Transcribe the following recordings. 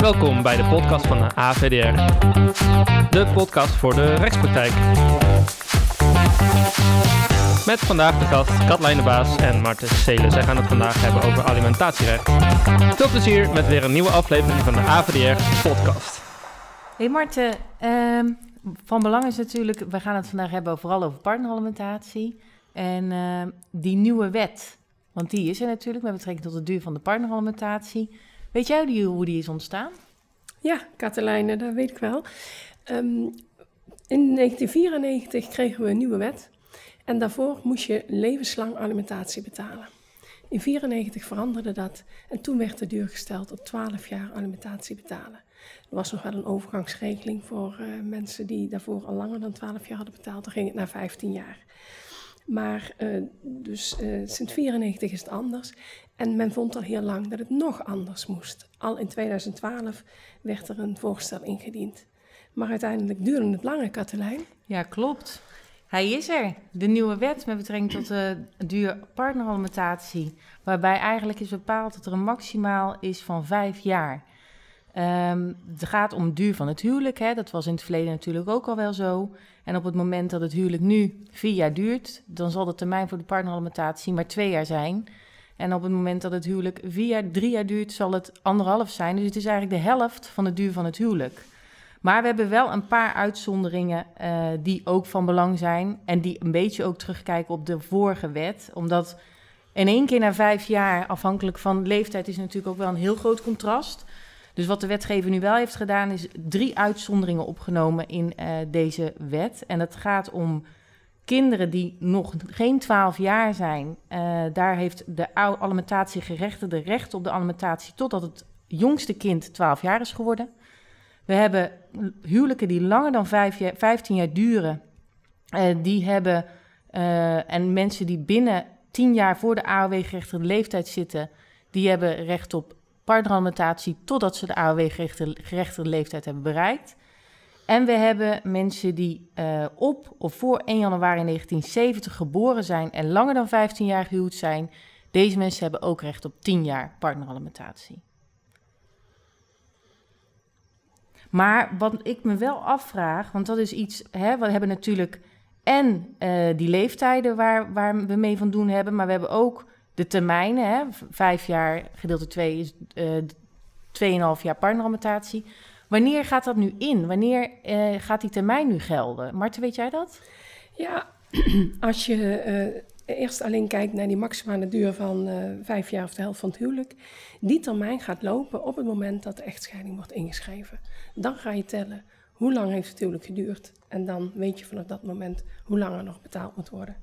Welkom bij de podcast van de AVDR. De podcast voor de rechtspraktijk. Met vandaag de gast Katlijn de Baas en Marten Seelen. Zij gaan het vandaag hebben over alimentatierecht. Veel plezier met weer een nieuwe aflevering van de AVDR podcast. Hey Marten, ehm, van belang is natuurlijk, we gaan het vandaag hebben vooral over partneralimentatie. En ehm, die nieuwe wet, want die is er natuurlijk met betrekking tot de duur van de partneralimentatie. Weet jij hoe die is ontstaan? Ja, Katelijne, dat weet ik wel. Ehm, in 1994 kregen we een nieuwe wet. En daarvoor moest je levenslang alimentatie betalen. In 1994 veranderde dat en toen werd de duur gesteld op 12 jaar alimentatie betalen. Er was nog wel een overgangsregeling voor uh, mensen die daarvoor al langer dan 12 jaar hadden betaald. Dan ging het naar 15 jaar. Maar uh, dus uh, sinds 94 is het anders. En men vond al heel lang dat het nog anders moest. Al in 2012 werd er een voorstel ingediend. Maar uiteindelijk duurde het langer, Katelijn. Ja, klopt. Hij is er. De nieuwe wet met betrekking tot de duur partneralimentatie. Waarbij eigenlijk is bepaald dat er een maximaal is van vijf jaar. Um, het gaat om duur van het huwelijk. Hè. Dat was in het verleden natuurlijk ook al wel zo. En op het moment dat het huwelijk nu vier jaar duurt, dan zal de termijn voor de partneralimentatie maar twee jaar zijn. En op het moment dat het huwelijk vier jaar, drie jaar duurt, zal het anderhalf zijn. Dus het is eigenlijk de helft van de duur van het huwelijk. Maar we hebben wel een paar uitzonderingen uh, die ook van belang zijn. En die een beetje ook terugkijken op de vorige wet. Omdat in één keer na vijf jaar, afhankelijk van leeftijd, is natuurlijk ook wel een heel groot contrast. Dus wat de wetgever nu wel heeft gedaan, is drie uitzonderingen opgenomen in uh, deze wet. En dat gaat om kinderen die nog geen 12 jaar zijn. Uh, daar heeft de alimentatiegerechtigde recht op de alimentatie totdat het jongste kind 12 jaar is geworden. We hebben huwelijken die langer dan 5 jaar, 15 jaar duren. Uh, die hebben, uh, en mensen die binnen 10 jaar voor de AOW-gerechtigde leeftijd zitten, die hebben recht op partneralimentatie totdat ze de AOW-gerechtigde leeftijd hebben bereikt. En we hebben mensen die uh, op of voor 1 januari 1970 geboren zijn en langer dan 15 jaar gehuwd zijn. Deze mensen hebben ook recht op 10 jaar partneralimentatie. Maar wat ik me wel afvraag, want dat is iets, hè, we hebben natuurlijk en uh, die leeftijden waar, waar we mee van doen hebben, maar we hebben ook de termijnen. Hè, vijf jaar, gedeelte 2 is uh, 2,5 jaar partneralimentatie. Wanneer gaat dat nu in? Wanneer uh, gaat die termijn nu gelden? Marten, weet jij dat? Ja, als je uh, eerst alleen kijkt naar die maximale duur van uh, vijf jaar of de helft van het huwelijk. Die termijn gaat lopen op het moment dat de echtscheiding wordt ingeschreven. Dan ga je tellen hoe lang heeft het huwelijk geduurd. En dan weet je vanaf dat moment hoe lang er nog betaald moet worden.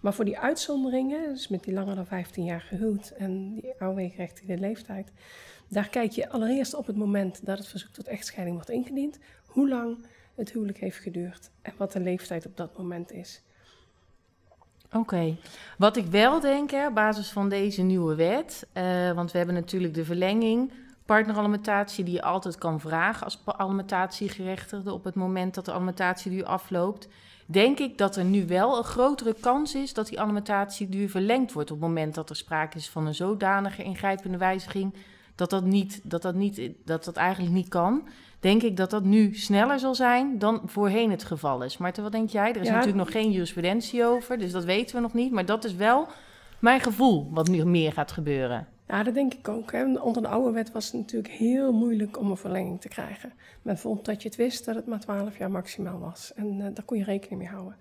Maar voor die uitzonderingen, dus met die langer dan 15 jaar gehuwd en die AOW-gerechtigde leeftijd, daar kijk je allereerst op het moment dat het verzoek tot echtscheiding wordt ingediend, hoe lang het huwelijk heeft geduurd en wat de leeftijd op dat moment is. Oké, wat ik wel denk, hè, op basis van deze nieuwe wet, uh, want we hebben natuurlijk de verlenging partneralimentatie die je altijd kan vragen als alimentatiegerechtigde op het moment dat de alimentatieduur afloopt, denk ik dat er nu wel een grotere kans is dat die alimentatieduur verlengd wordt op het moment dat er sprake is van een zodanige ingrijpende wijziging dat dat, niet, dat, dat, niet, dat dat eigenlijk niet kan. Denk ik dat dat nu sneller zal zijn dan voorheen het geval is. Maar wat denk jij? Er is ja. natuurlijk nog geen jurisprudentie over, dus dat weten we nog niet. Maar dat is wel mijn gevoel wat nu meer gaat gebeuren. Ja, dat denk ik ook. Hè. Onder de oude wet was het natuurlijk heel moeilijk om een verlenging te krijgen. Men vond dat je het wist dat het maar 12 jaar maximaal was. En uh, daar kon je rekening mee houden.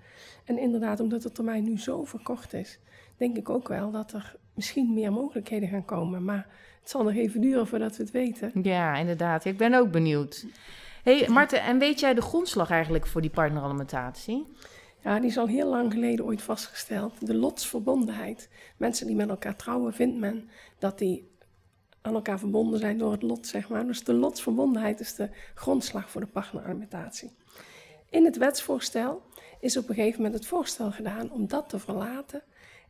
En inderdaad, omdat de termijn nu zo verkort is, denk ik ook wel dat er misschien meer mogelijkheden gaan komen. Maar het zal nog even duren voordat we het weten. Ja, inderdaad. Ik ben ook benieuwd. hey, Marten, en weet jij de grondslag eigenlijk voor die partneralimentatie? Ja, die is al heel lang geleden ooit vastgesteld. De lotsverbondenheid. Mensen die met elkaar trouwen, vindt men dat die aan elkaar verbonden zijn door het lot, zeg maar. Dus de lotsverbondenheid is de grondslag voor de partneralimentatie. In het wetsvoorstel is op een gegeven moment het voorstel gedaan om dat te verlaten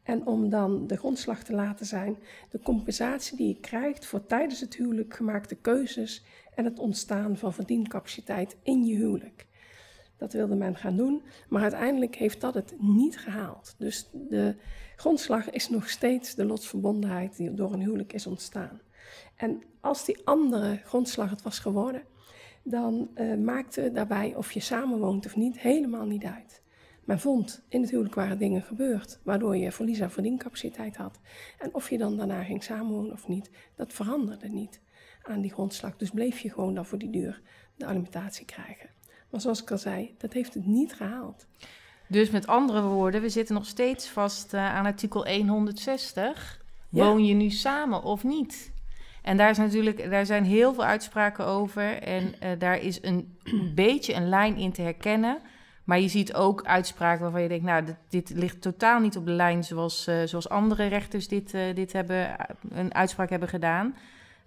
en om dan de grondslag te laten zijn de compensatie die je krijgt voor tijdens het huwelijk gemaakte keuzes en het ontstaan van verdiencapaciteit in je huwelijk. Dat wilde men gaan doen, maar uiteindelijk heeft dat het niet gehaald. Dus de grondslag is nog steeds de lotsverbondenheid die door een huwelijk is ontstaan. En als die andere grondslag het was geworden, dan uh, maakte daarbij of je samenwoont of niet helemaal niet uit. Men vond in het huwelijk waren dingen gebeurd, waardoor je verlies aan verdiencapaciteit had. En of je dan daarna ging samenwonen of niet, dat veranderde niet aan die grondslag. Dus bleef je gewoon dan voor die duur de alimentatie krijgen. Maar zoals ik al zei, dat heeft het niet gehaald. Dus met andere woorden, we zitten nog steeds vast uh, aan artikel 160. Woon je nu samen of niet? En daar, is natuurlijk, daar zijn heel veel uitspraken over. En uh, daar is een, een beetje een lijn in te herkennen. Maar je ziet ook uitspraken waarvan je denkt, nou, dit, dit ligt totaal niet op de lijn zoals, uh, zoals andere rechters dit, dit hebben, een uitspraak hebben gedaan.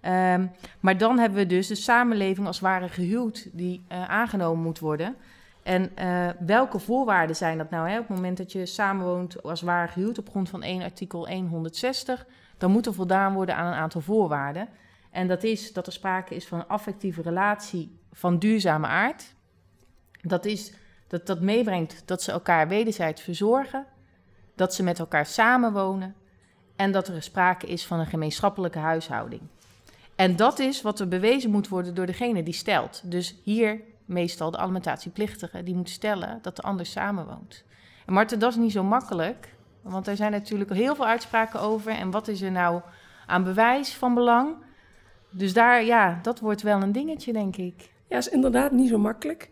Um, maar dan hebben we dus de samenleving als ware gehuwd die uh, aangenomen moet worden. En welke voorwaarden zijn dat nou? Hè? Op het moment dat je samenwoont als ware gehuwd op grond van 1 artikel 160, dan moet er voldaan worden aan een aantal voorwaarden. En dat is dat er sprake is van een affectieve relatie van duurzame aard. Dat is dat dat meebrengt dat ze elkaar wederzijds verzorgen, dat ze met elkaar samenwonen en dat er sprake is van een gemeenschappelijke huishouding. En dat is wat er bewezen moet worden door degene die stelt. Dus hier meestal de alimentatieplichtige, die moet stellen dat de ander samenwoont. En Marten, dat is niet zo makkelijk, want er zijn natuurlijk heel veel uitspraken over. En wat is er nou aan bewijs van belang? Dus daar, ja, dat wordt wel een dingetje, denk ik. Ja, is inderdaad niet zo makkelijk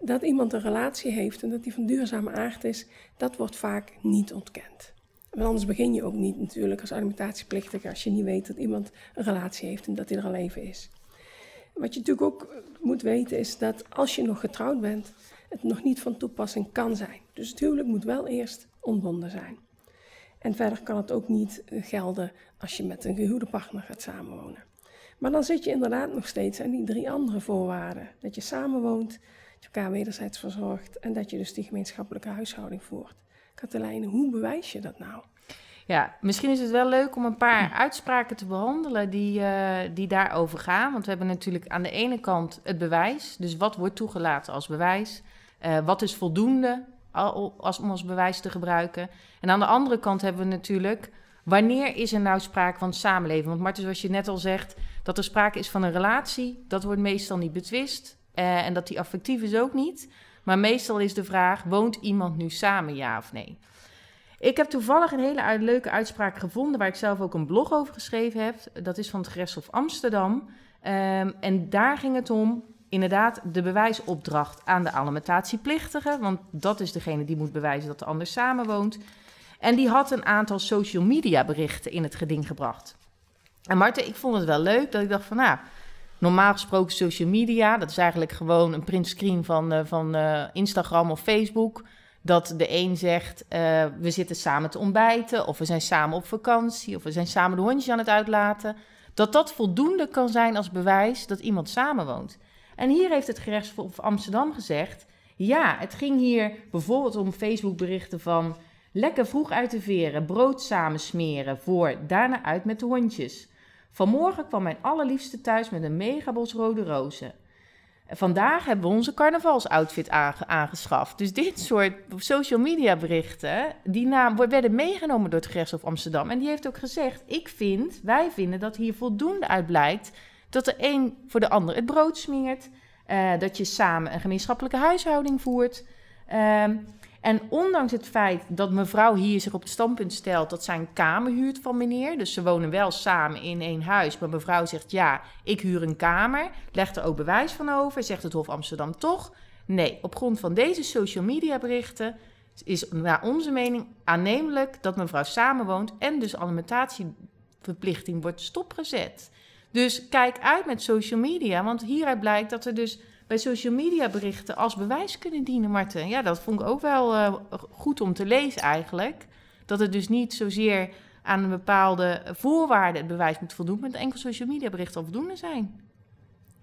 dat iemand een relatie heeft en dat die van duurzame aard is, dat wordt vaak niet ontkend. Want anders begin je ook niet natuurlijk als alimentatieplichtige als je niet weet dat iemand een relatie heeft en dat hij er al even is. Wat je natuurlijk ook moet weten is dat als je nog getrouwd bent, het nog niet van toepassing kan zijn. Dus het huwelijk moet wel eerst ontbonden zijn. En verder kan het ook niet gelden als je met een gehuwde partner gaat samenwonen. Maar dan zit je inderdaad nog steeds aan die drie andere voorwaarden. Dat je samenwoont, je elkaar wederzijds verzorgt en dat je dus die gemeenschappelijke huishouding voert. Katelijne, hoe bewijs je dat nou? Ja, misschien is het wel leuk om een paar uitspraken te behandelen die, uh, die daarover gaan. Want we hebben natuurlijk aan de ene kant het bewijs. Dus wat wordt toegelaten als bewijs? Uh, wat is voldoende als, om als bewijs te gebruiken? En aan de andere kant hebben we natuurlijk... wanneer is er nou sprake van samenleven? Want Marten, zoals je net al zegt... dat er sprake is van een relatie, dat wordt meestal niet betwist. Uh, en dat die affectief is ook niet. Maar meestal is de vraag: woont iemand nu samen, ja of nee? Ik heb toevallig een hele leuke uitspraak gevonden, waar ik zelf ook een blog over geschreven heb. Dat is van het Gerechtshof Amsterdam. Um, en daar ging het om, inderdaad, de bewijsopdracht aan de alimentatieplichtige. Want dat is degene die moet bewijzen dat de ander samenwoont. En die had een aantal social media berichten in het geding gebracht. En Marten, ik vond het wel leuk dat ik dacht van, nou, normaal gesproken social media. Dat is eigenlijk gewoon een printscreen van, uh, van uh, Instagram of Facebook. Dat de een zegt, uh, we zitten samen te ontbijten, of we zijn samen op vakantie, of we zijn samen de hondjes aan het uitlaten. Dat dat voldoende kan zijn als bewijs dat iemand samenwoont. En hier heeft het gerechtshof Amsterdam gezegd, ja, het ging hier bijvoorbeeld om Facebook-berichten van lekker vroeg uit de veren, brood samen smeren voor daarna uit met de hondjes. Vanmorgen kwam mijn allerliefste thuis met een megabos rode rozen. Vandaag hebben we onze carnavalsoutfit aange aangeschaft. Dus dit soort social media berichten, die werden meegenomen door het gerechtshof Amsterdam. En die heeft ook gezegd, ik vind, wij vinden dat hier voldoende uit blijkt dat de een voor de ander het brood smeert. Uh, dat je samen een gemeenschappelijke huishouding voert. Uh, en ondanks het feit dat mevrouw hier zich op het standpunt stelt dat zij een kamer huurt van meneer, dus ze wonen wel samen in één huis, maar mevrouw zegt ja, ik huur een kamer, legt er ook bewijs van over, zegt het Hof Amsterdam toch? Nee, op grond van deze social media berichten is naar onze mening aannemelijk dat mevrouw samenwoont en dus alimentatieverplichting wordt stopgezet. Dus kijk uit met social media, want hieruit blijkt dat er dus bij social media berichten als bewijs kunnen dienen, Marten. Ja, dat vond ik ook wel uh, goed om te lezen eigenlijk. Dat het dus niet zozeer aan een bepaalde voorwaarde het bewijs moet voldoen, maar enkel social media berichten al voldoende zijn.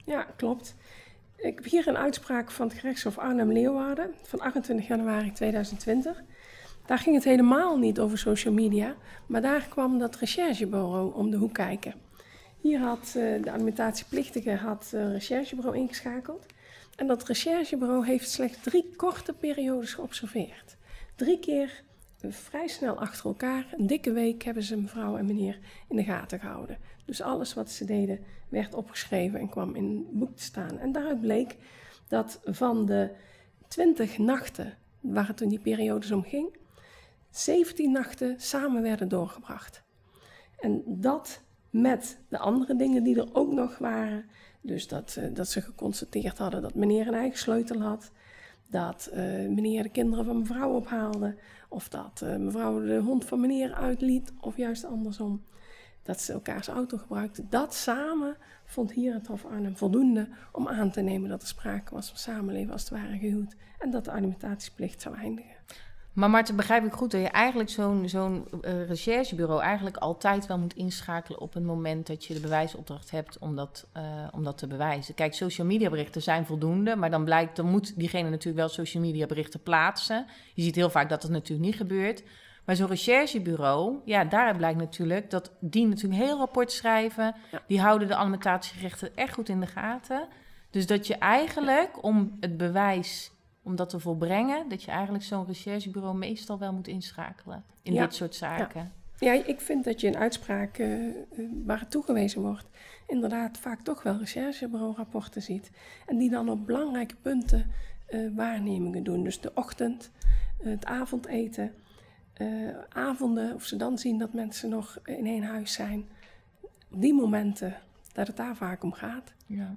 Ja, klopt. Ik heb hier een uitspraak van het gerechtshof Arnhem-Leeuwarden van 28 januari 2020. Daar ging het helemaal niet over social media, maar daar kwam dat recherchebureau om de hoek kijken. Hier had uh, de alimentatieplichtige had, uh, recherchebureau ingeschakeld. En dat recherchebureau heeft slechts drie korte periodes geobserveerd. Drie keer vrij snel achter elkaar, een dikke week, hebben ze mevrouw en meneer in de gaten gehouden. Dus alles wat ze deden werd opgeschreven en kwam in een boek te staan. En daaruit bleek dat van de 20 nachten waar het in die periodes om ging, 17 nachten samen werden doorgebracht. En dat met de andere dingen die er ook nog waren. Dus dat, uh, dat ze geconstateerd hadden dat meneer een eigen sleutel had. Dat uh, meneer de kinderen van mevrouw ophaalde. Of dat uh, mevrouw de hond van meneer uitliet. Of juist andersom. Dat ze elkaars auto gebruikten. Dat samen vond hier het Hof Arnhem voldoende om aan te nemen dat er sprake was van samenleven als het ware gehuwd. En dat de alimentatieplicht zou eindigen. Maar Marten, begrijp ik goed dat je eigenlijk zo'n zo'n uh, recherchebureau eigenlijk altijd wel moet inschakelen op het moment dat je de bewijsopdracht hebt om dat, uh, om dat te bewijzen. Kijk, social media berichten zijn voldoende, maar dan blijkt, dan moet diegene natuurlijk wel social media berichten plaatsen. Je ziet heel vaak dat dat natuurlijk niet gebeurt. Maar zo'n recherchebureau, ja, daaruit blijkt natuurlijk dat die natuurlijk heel rapport schrijven. Ja. Die houden de alimentatiegerechten echt goed in de gaten. Dus dat je eigenlijk om het bewijs om dat te volbrengen, dat je eigenlijk zo'n recherchebureau meestal wel moet inschakelen in ja. dit soort zaken. Ja. ja. ik vind dat je in uitspraken uh, waar het toegewezen wordt, inderdaad vaak toch wel recherchebureau-rapporten ziet. En die dan op belangrijke punten uh, waarnemingen doen. Dus de ochtend, uh, het avondeten, avonden, of ze dan zien dat mensen nog in één huis zijn. Op die momenten dat het daar vaak om gaat. Ja.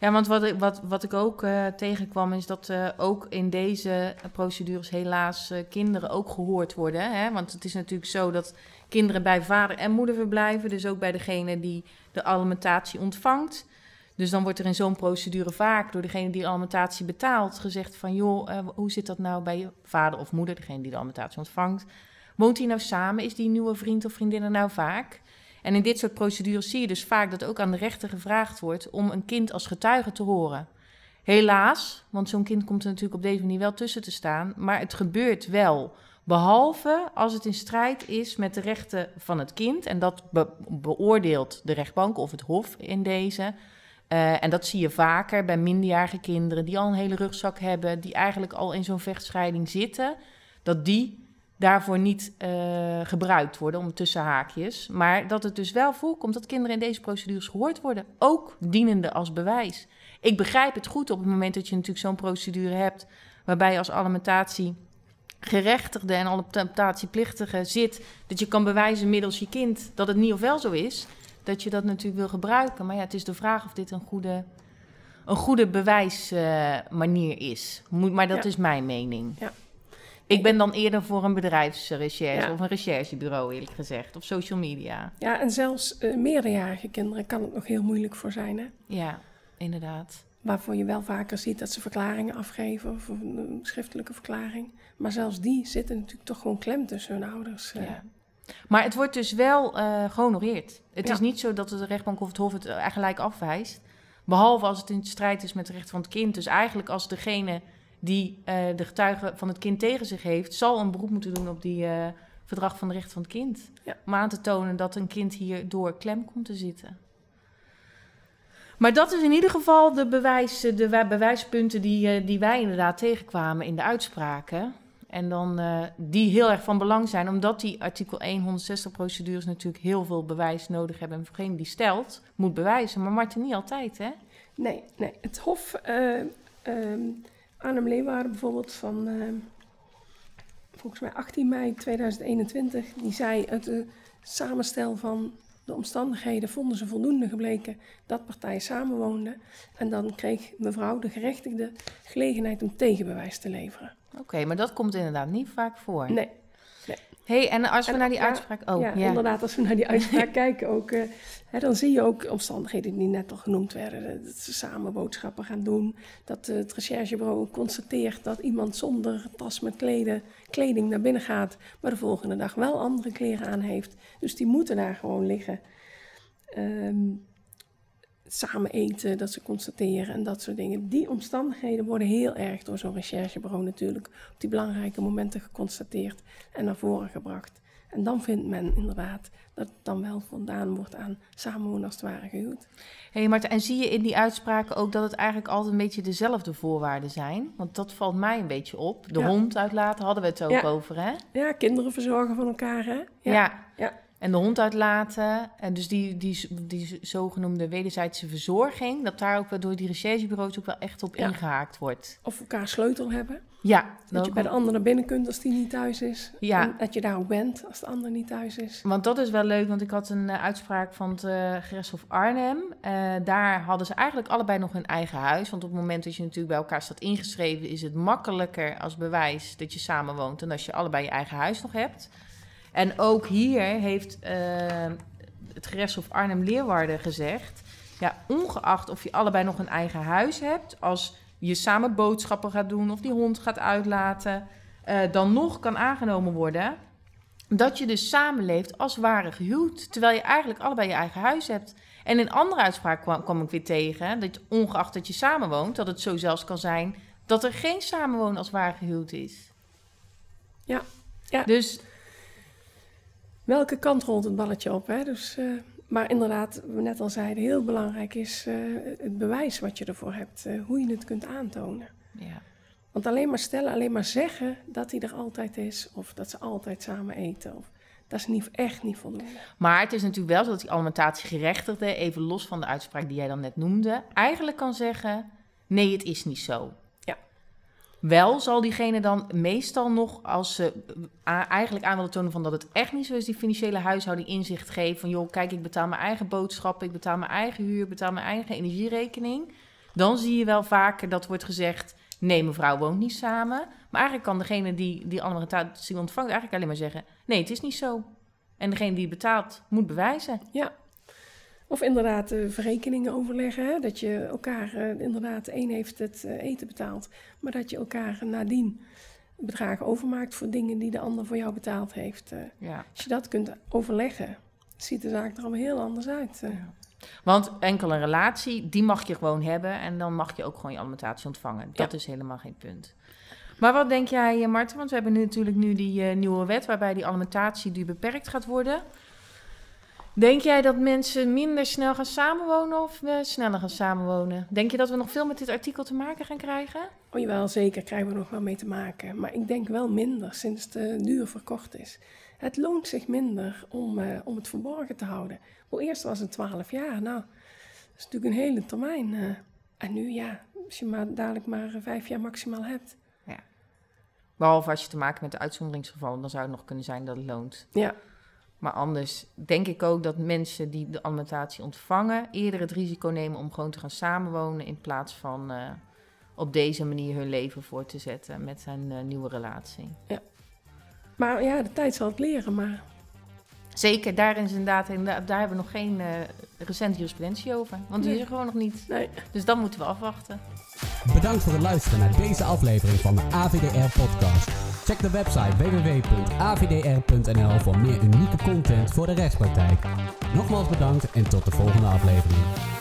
Ja, want wat ik, wat, wat ik ook uh, tegenkwam is dat uh, ook in deze procedures helaas uh, kinderen ook gehoord worden. Hè? Want het is natuurlijk zo dat kinderen bij vader en moeder verblijven, dus ook bij degene die de alimentatie ontvangt. Dus dan wordt er in zo'n procedure vaak door degene die de alimentatie betaalt gezegd van... joh, hoe zit dat nou bij je vader of moeder, degene die de alimentatie ontvangt? Woont hij nou samen? Is die nieuwe vriend of vriendin er nou vaak? En in dit soort procedures zie je dus vaak dat ook aan de rechter gevraagd wordt om een kind als getuige te horen. Helaas, want zo'n kind komt er natuurlijk op deze manier wel tussen te staan, maar het gebeurt wel. Behalve als het in strijd is met de rechten van het kind. En dat be beoordeelt de rechtbank of het hof in deze. Uh, en dat zie je vaker bij minderjarige kinderen die al een hele rugzak hebben, die eigenlijk al in zo'n vechtscheiding zitten. Dat die daarvoor niet uh, gebruikt worden, om tussen haakjes. Maar dat het dus wel voorkomt dat kinderen in deze procedures gehoord worden. Ook dienende als bewijs. Ik begrijp het goed op het moment dat je natuurlijk zo'n procedure hebt... waarbij je als alimentatie gerechtigde en alimentatieplichtige zit... dat je kan bewijzen middels je kind dat het niet of wel zo is... dat je dat natuurlijk wil gebruiken. Maar ja, het is de vraag of dit een goede, een goede bewijsmanier uh, is. Moet, maar dat ja. is mijn mening. Ja. Ik ben dan eerder voor een bedrijfsrecherche ja. of een recherchebureau, eerlijk gezegd. Of social media. Ja, en zelfs uh, meerderjarige kinderen kan het nog heel moeilijk voor zijn, hè? Ja, inderdaad. Waarvoor je wel vaker ziet dat ze verklaringen afgeven of een schriftelijke verklaring. Maar zelfs die zitten natuurlijk toch gewoon klem tussen hun ouders. Uh. Ja. Maar het wordt dus wel uh, gehonoreerd. Het ja. is niet zo dat de rechtbank of het hof het gelijk afwijst. Behalve als het in strijd is met het recht van het kind. Dus eigenlijk als degene die uh, de getuige van het kind tegen zich heeft, zal een beroep moeten doen op die uh, verdrag van de rechten van het kind. Ja. Om aan te tonen dat een kind hierdoor klem komt te zitten. Maar dat is in ieder geval de, bewijs, de bewijspunten die, uh, die wij inderdaad tegenkwamen in de uitspraken. En dan die heel erg van belang zijn, omdat die artikel 160 procedures natuurlijk heel veel bewijs nodig hebben. En voor degene die stelt, moet bewijzen. Maar Martin, niet altijd, hè? Nee, nee. Het Hof. Um Arnhem Leeuwarden bijvoorbeeld van uh, volgens mij 18 mei 2021, die zei uit de samenstel van de omstandigheden vonden ze voldoende gebleken dat partijen samenwoonden. En dan kreeg mevrouw de gerechtigde gelegenheid om tegenbewijs te leveren. Oké, okay, maar dat komt inderdaad niet vaak voor. Nee. Hey, en als we en, naar die ja, uitspraak... Oh, ja, ja, inderdaad, als we naar die uitspraak kijken ook... Uh, hè, dan zie je ook omstandigheden die net al genoemd werden. Dat ze samen boodschappen gaan doen. Dat uh, het recherchebureau constateert dat iemand zonder tas met kleden, kleding naar binnen gaat... maar de volgende dag wel andere kleren aan heeft. Dus die moeten daar gewoon liggen. Um, samen eten, dat ze constateren en dat soort dingen. Die omstandigheden worden heel erg door zo'n recherchebureau natuurlijk op die belangrijke momenten geconstateerd en naar voren gebracht. En dan vindt men inderdaad dat het dan wel voldaan wordt aan samenwonen als het ware gehuwd. hey Marten, en zie je in die uitspraken ook dat het eigenlijk altijd een beetje dezelfde voorwaarden zijn? Want dat valt mij een beetje op. De Ja. hond uitlaten hadden we het ook Ja. over, hè? Ja, kinderen verzorgen van elkaar, hè? Ja. Ja. En de hond uitlaten. En dus die, die, die zogenoemde wederzijdse verzorging, dat daar ook wel door die recherchebureaus ook wel echt op Ja. ingehaakt wordt. Of elkaar sleutel hebben. Ja, Dat je bij de ander naar binnen kunt als die niet thuis is. Ja. En dat je daar ook bent als de ander niet thuis is. Want dat is wel leuk, want ik had een eh, uitspraak van het gerechtshof Arnhem. Eh, daar hadden ze eigenlijk allebei nog hun eigen huis. Want op het moment dat je natuurlijk bij elkaar staat ingeschreven, is het makkelijker als bewijs dat je samenwoont dan als je allebei je eigen huis nog hebt. En ook hier heeft eh, het gerechtshof Arnhem-Leeuwarden gezegd, ja, ongeacht of je allebei nog een eigen huis hebt, als je samen boodschappen gaat doen of die hond gaat uitlaten, eh, dan nog kan aangenomen worden dat je dus samenleeft als ware gehuwd, terwijl je eigenlijk allebei je eigen huis hebt. En in andere uitspraak kwam, kwam ik weer tegen, dat ongeacht dat je samenwoont, dat het zo zelfs kan zijn dat er geen samenwonen als ware gehuwd is. Ja, ja. Dus Welke kant rolt het balletje op, hè? Dus, eh, maar inderdaad, wat we net al zeiden, heel belangrijk is eh, het bewijs wat je ervoor hebt. eh, hoe je het kunt aantonen. ja. Want alleen maar stellen, alleen maar zeggen dat hij er altijd is. Of dat ze altijd samen eten. Of, dat is niet, echt niet voldoende. Maar het is natuurlijk wel zo dat die alimentatiegerechtigde, even los van de uitspraak die jij dan net noemde, eigenlijk kan zeggen: nee, het is niet zo. Wel zal diegene dan meestal nog, als ze eigenlijk aan willen tonen van dat het echt niet zo is, die financiële huishouding inzicht geven van joh, kijk, ik betaal mijn eigen boodschappen, ik betaal mijn eigen huur, ik betaal mijn eigen energierekening. Dan zie je wel vaker dat wordt gezegd, nee, mevrouw woont niet samen. Maar eigenlijk kan degene die die alimentatie ontvangt eigenlijk alleen maar zeggen, nee, het is niet zo. En degene die betaalt moet bewijzen. Ja. Of inderdaad eh, verrekeningen overleggen. Hè? Dat je elkaar, eh, inderdaad, de een heeft het eh, eten betaald. Maar dat je elkaar nadien bedragen overmaakt voor dingen die de ander voor jou betaald heeft. Ja. als je dat kunt overleggen, ziet de zaak er allemaal heel anders uit. Want enkel een relatie, die mag je gewoon hebben. En dan mag je ook gewoon je alimentatie ontvangen. Dat is helemaal geen punt. Maar wat denk jij, Marten? Want we hebben nu natuurlijk nu die nieuwe wet... waarbij die alimentatie die beperkt gaat worden. Denk jij dat mensen minder snel gaan samenwonen of eh, sneller gaan samenwonen? Denk je dat we nog veel met dit artikel te maken gaan krijgen? Oh jawel, zeker krijgen we nog wel mee te maken. Maar ik denk wel minder sinds de duur verkocht is. Het loont zich minder om, eh, om het verborgen te houden. Voor eerst was het 12 jaar. Nou, dat is natuurlijk een hele termijn. eh. en nu ja, als je maar dadelijk maar vijf jaar maximaal hebt. Behalve als je te maken met de uitzonderingsgevallen... dan zou het nog kunnen zijn dat het loont. Ja, Maar anders denk ik ook dat mensen die de alimentatie ontvangen... eerder het risico nemen om gewoon te gaan samenwonen... in plaats van eh, op deze manier hun leven voor te zetten met een eh, nieuwe relatie. maar ja, de tijd zal het leren. Maar Zeker, daar, is inderdaad, inderdaad- daar hebben we nog geen eh recente jurisprudentie over. Want die Nee. is er gewoon nog niet. nee, Dus dat moeten we afwachten. Bedankt voor het luisteren naar deze aflevering van de AVDR podcast. Check de website www.avdr.nl voor meer unieke content voor de rechtspraktijk. Nogmaals bedankt en tot de volgende aflevering.